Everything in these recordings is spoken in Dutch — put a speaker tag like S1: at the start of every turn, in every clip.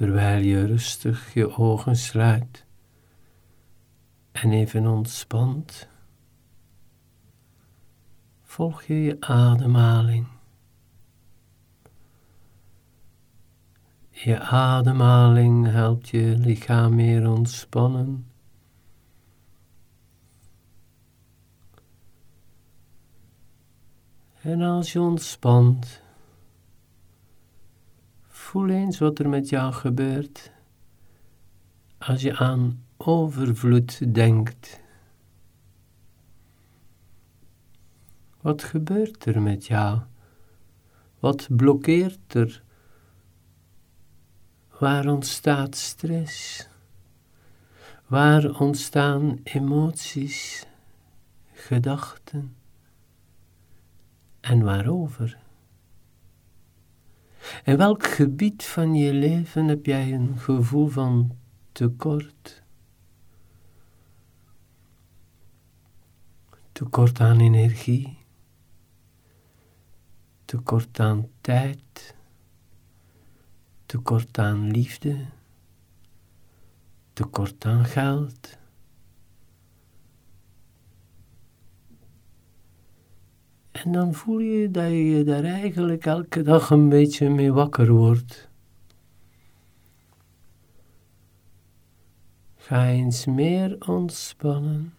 S1: terwijl je rustig je ogen sluit en even ontspant, volg je je ademhaling. Je ademhaling helpt je lichaam meer ontspannen. En als je ontspant, voel eens wat er met jou gebeurt als je aan overvloed denkt. Wat gebeurt er met jou? Wat blokkeert er? Waar ontstaat stress? Waar ontstaan emoties, gedachten? En waarover? In welk gebied van je leven heb jij een gevoel van tekort? Tekort aan energie, tekort aan tijd, tekort aan liefde, tekort aan geld. En dan voel je dat je daar eigenlijk elke dag een beetje mee wakker wordt. Ga eens meer ontspannen.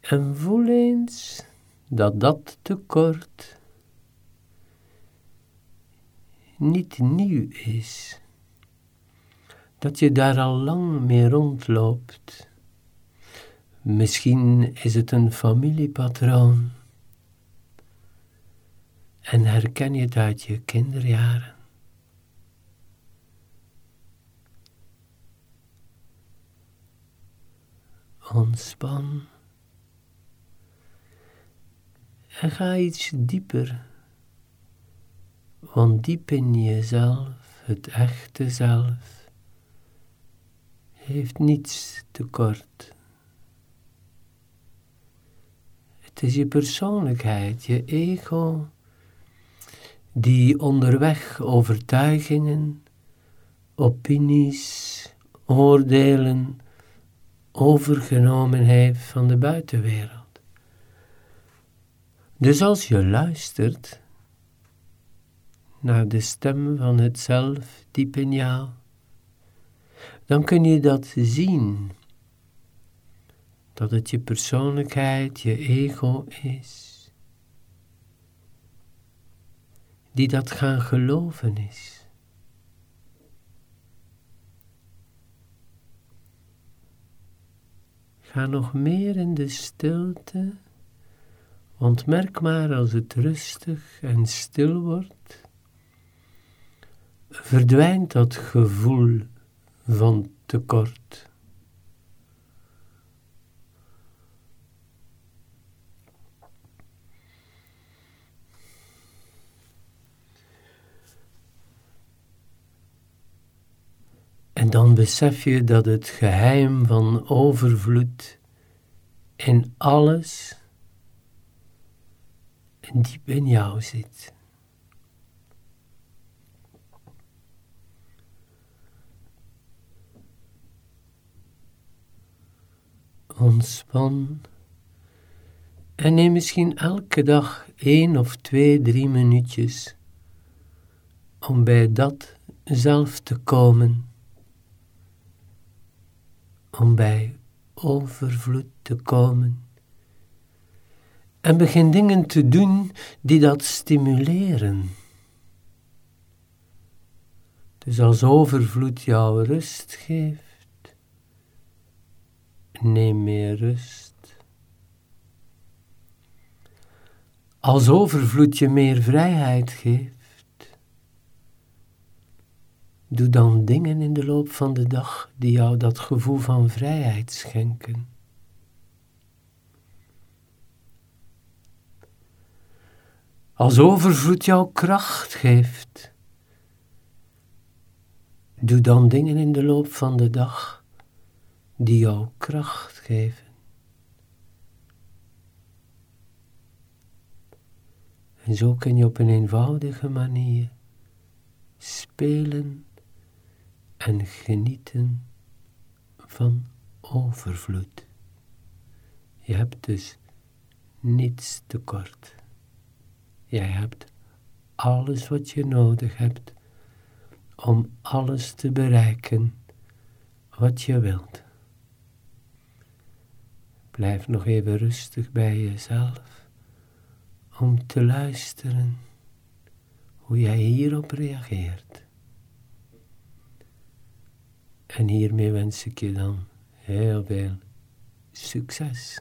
S1: En voel eens dat dat tekort niet nieuw is. Dat je daar al lang mee rondloopt. Misschien is het een familiepatroon. En herken je het uit je kinderjaren. Ontspan. En ga iets dieper. Want diep in jezelf, het echte zelf, heeft niets tekort. Het is je persoonlijkheid, je ego, die onderweg overtuigingen, opinies, oordelen overgenomen heeft van de buitenwereld. Dus als je luistert naar de stem van het zelf diep in jou, dan kun je dat zien dat het je persoonlijkheid, je ego is, die dat gaan geloven is. Ga nog meer in de stilte, want merk maar als het rustig en stil wordt, verdwijnt dat gevoel van tekort. Dan besef je dat het geheim van overvloed in alles diep in jou zit. Ontspan en neem misschien elke dag één of twee, drie minuutjes om bij dat zelf te komen om bij overvloed te komen. En begin dingen te doen die dat stimuleren. Dus als overvloed jou rust geeft, neem meer rust. Als overvloed je meer vrijheid geeft, Doe dan dingen in de loop van de dag die jou dat gevoel van vrijheid schenken. Als overvloed jou kracht geeft, doe dan dingen in de loop van de dag die jou kracht geven. En zo kun je op een eenvoudige manier spelen en genieten van overvloed. Je hebt dus niets tekort. Jij hebt alles wat je nodig hebt om alles te bereiken wat je wilt. Blijf nog even rustig bij jezelf om te luisteren hoe jij hierop reageert. En hiermee wens ik je dan heel veel succes.